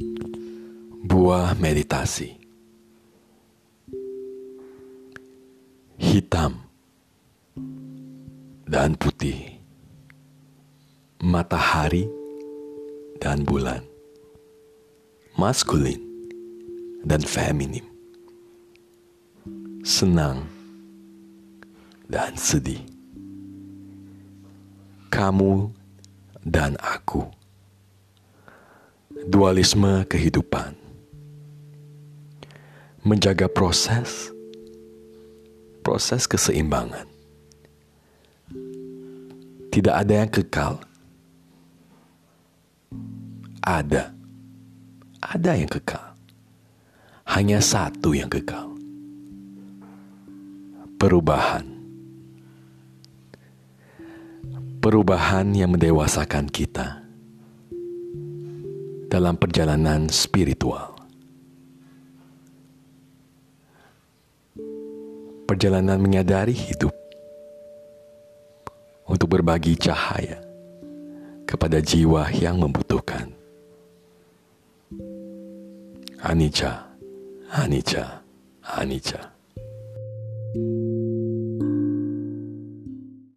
Sebuah meditasi. Hitam dan putih, matahari dan bulan, maskulin dan feminim, senang dan sedih, kamu dan aku, dualisme kehidupan, menjaga proses, proses keseimbangan. Tidak ada yang kekal. Ada, ada yang kekal. Hanya satu yang kekal. Perubahan. Perubahan yang mendewasakan kita dalam perjalanan spiritual. Perjalanan menyadari hidup untuk berbagi cahaya kepada jiwa yang membutuhkan. Anicca, Anicca, Anicca.